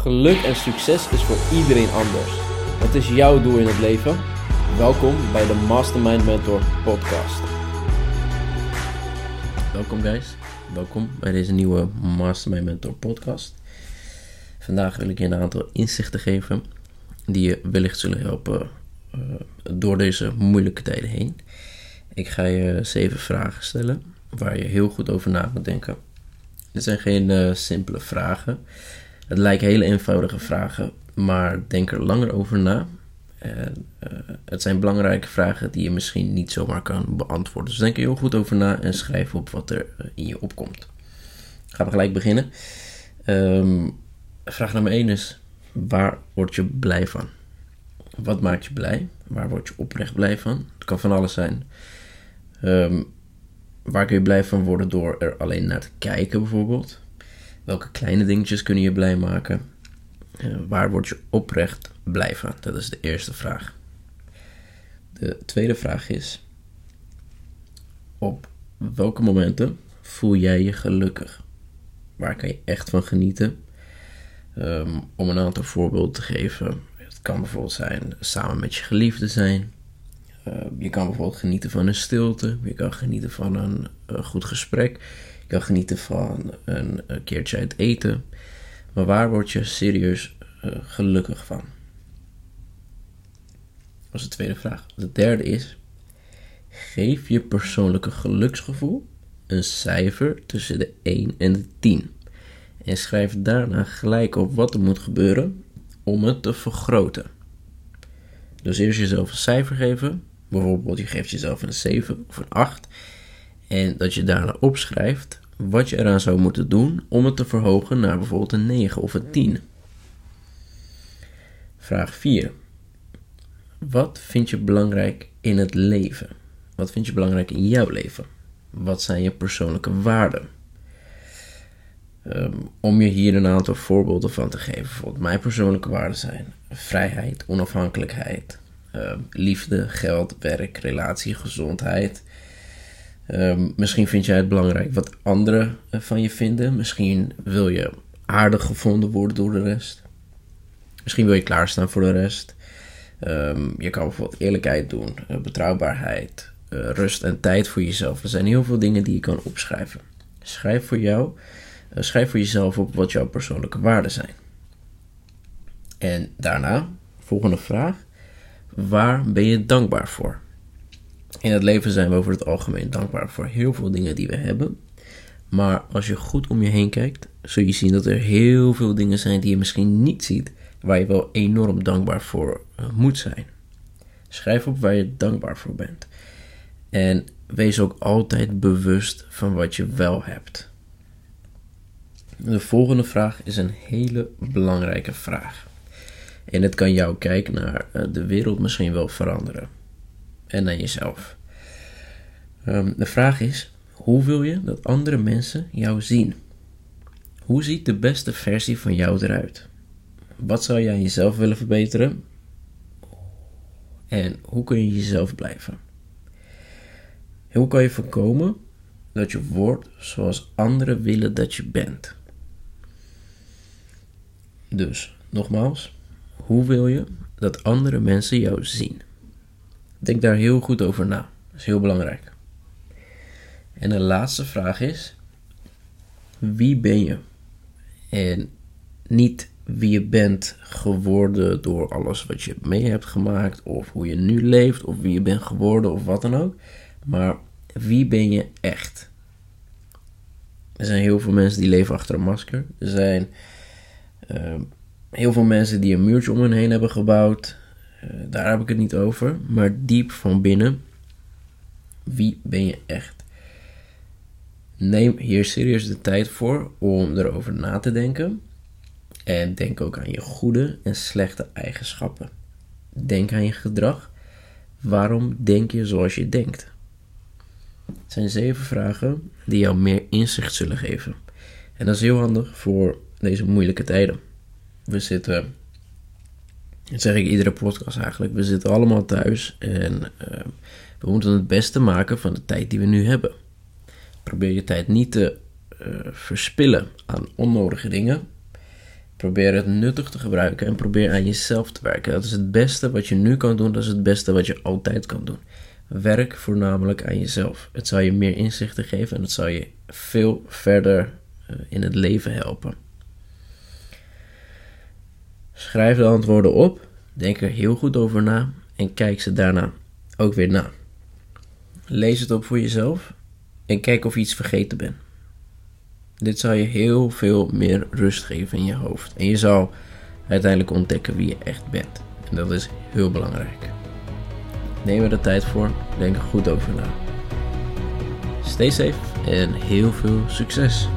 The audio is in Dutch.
Geluk en succes is voor iedereen anders. Wat is jouw doel in het leven? Welkom bij de Mastermind Mentor podcast. Welkom guys, welkom bij deze nieuwe Mastermind Mentor podcast. Vandaag wil ik je een aantal inzichten geven die je wellicht zullen helpen uh, door deze moeilijke tijden heen. Ik ga je zeven vragen stellen waar je heel goed over na moet denken. Dit zijn geen uh, simpele vragen. Het lijken hele eenvoudige vragen, maar denk er langer over na. En, uh, het zijn belangrijke vragen die je misschien niet zomaar kan beantwoorden. Dus denk er heel goed over na en schrijf op wat er in je opkomt. Gaan we gelijk beginnen. Um, vraag nummer 1 is: waar word je blij van? Wat maakt je blij? Waar word je oprecht blij van? Het kan van alles zijn. Um, waar kun je blij van worden door er alleen naar te kijken, bijvoorbeeld? Welke kleine dingetjes kunnen je blij maken? Uh, waar word je oprecht blij van? Dat is de eerste vraag. De tweede vraag is: op welke momenten voel jij je gelukkig? Waar kan je echt van genieten? Um, om een aantal voorbeelden te geven. Het kan bijvoorbeeld zijn samen met je geliefde zijn. Uh, je kan bijvoorbeeld genieten van een stilte. Je kan genieten van een uh, goed gesprek. Kan genieten van een, keertje uit eten. Maar waar word je serieus uh, gelukkig van? Dat is de tweede vraag. De derde is: geef je persoonlijke geluksgevoel een cijfer tussen de 1 en de 10. En schrijf daarna gelijk op wat er moet gebeuren om het te vergroten. Dus eerst jezelf een cijfer geven. Bijvoorbeeld, je geeft jezelf een 7 of een 8. En dat je daarna opschrijft wat je eraan zou moeten doen om het te verhogen naar bijvoorbeeld een 9 of een 10. Vraag 4. Wat vind je belangrijk in het leven? Wat vind je belangrijk in jouw leven? Wat zijn je persoonlijke waarden? Um, om je hier een aantal voorbeelden van te geven. Bijvoorbeeld, mijn persoonlijke waarden zijn vrijheid, onafhankelijkheid, um, liefde, geld, werk, relatie, gezondheid. Um, misschien vind jij het belangrijk wat anderen van je vinden. Misschien wil je aardig gevonden worden door de rest. Misschien wil je klaarstaan voor de rest. je kan bijvoorbeeld eerlijkheid doen, uh, betrouwbaarheid, uh, rust en tijd voor jezelf. Er zijn heel veel dingen die je kan opschrijven. Schrijf voor jou schrijf voor jezelf op wat jouw persoonlijke waarden zijn. En daarna, volgende vraag. Waar ben je dankbaar voor? In het leven zijn we over het algemeen dankbaar voor heel veel dingen die we hebben. Maar als je goed om je heen kijkt, zul je zien dat er heel veel dingen zijn die je misschien niet ziet, waar je wel enorm dankbaar voor moet zijn. Schrijf op waar je dankbaar voor bent. En wees ook altijd bewust van wat je wel hebt. De volgende vraag is een hele belangrijke vraag. En het kan jouw kijk naar eh, de wereld misschien wel veranderen. En naar jezelf. Um, de vraag is: hoe wil je dat andere mensen jou zien? Hoe ziet de beste versie van jou eruit? Wat zou jij jezelf willen verbeteren? En hoe kun je jezelf blijven? hoe kan je voorkomen dat je wordt zoals anderen willen dat je bent? Dus, nogmaals, hoe wil je dat andere mensen jou zien? Denk daar heel goed over na. Dat is heel belangrijk. En de laatste vraag is: wie ben je? En niet wie je bent geworden door alles wat je mee hebt gemaakt, of hoe je nu leeft, of wie je bent geworden, of wat dan ook. Maar wie ben je echt? Er zijn heel veel mensen die leven achter een masker. Er zijn uh, heel veel mensen die een muurtje om hen heen hebben gebouwd. Uh, daar heb ik het niet over. Maar diep van binnen. Wie ben je echt? Neem hier serieus de tijd voor om erover na te denken. En denk ook aan je goede en slechte eigenschappen. Denk aan je gedrag. Waarom denk je zoals je denkt? Het zijn zeven vragen die jou meer inzicht zullen geven. En dat is heel handig voor deze moeilijke tijden. We zitten, dat zeg ik iedere podcast eigenlijk, we zitten allemaal thuis en uh, we moeten het beste maken van de tijd die we nu hebben. Probeer je tijd niet te uh, verspillen aan onnodige dingen. Probeer het nuttig te gebruiken en probeer aan jezelf te werken. Dat is het beste wat je nu kan doen, dat is het beste wat je altijd kan doen. Werk voornamelijk aan jezelf. Het zal je meer inzichten geven en het zal je veel verder eh, in het leven helpen. Schrijf de antwoorden op, denk er heel goed over na en kijk ze daarna ook weer na. Lees het op voor jezelf en kijk of je iets vergeten bent. Dit zal je heel veel meer rust geven in je hoofd. En je zal uiteindelijk ontdekken wie je echt bent. En dat is heel belangrijk. Neem er de tijd voor. Denk er goed over na. Stay safe en heel veel succes.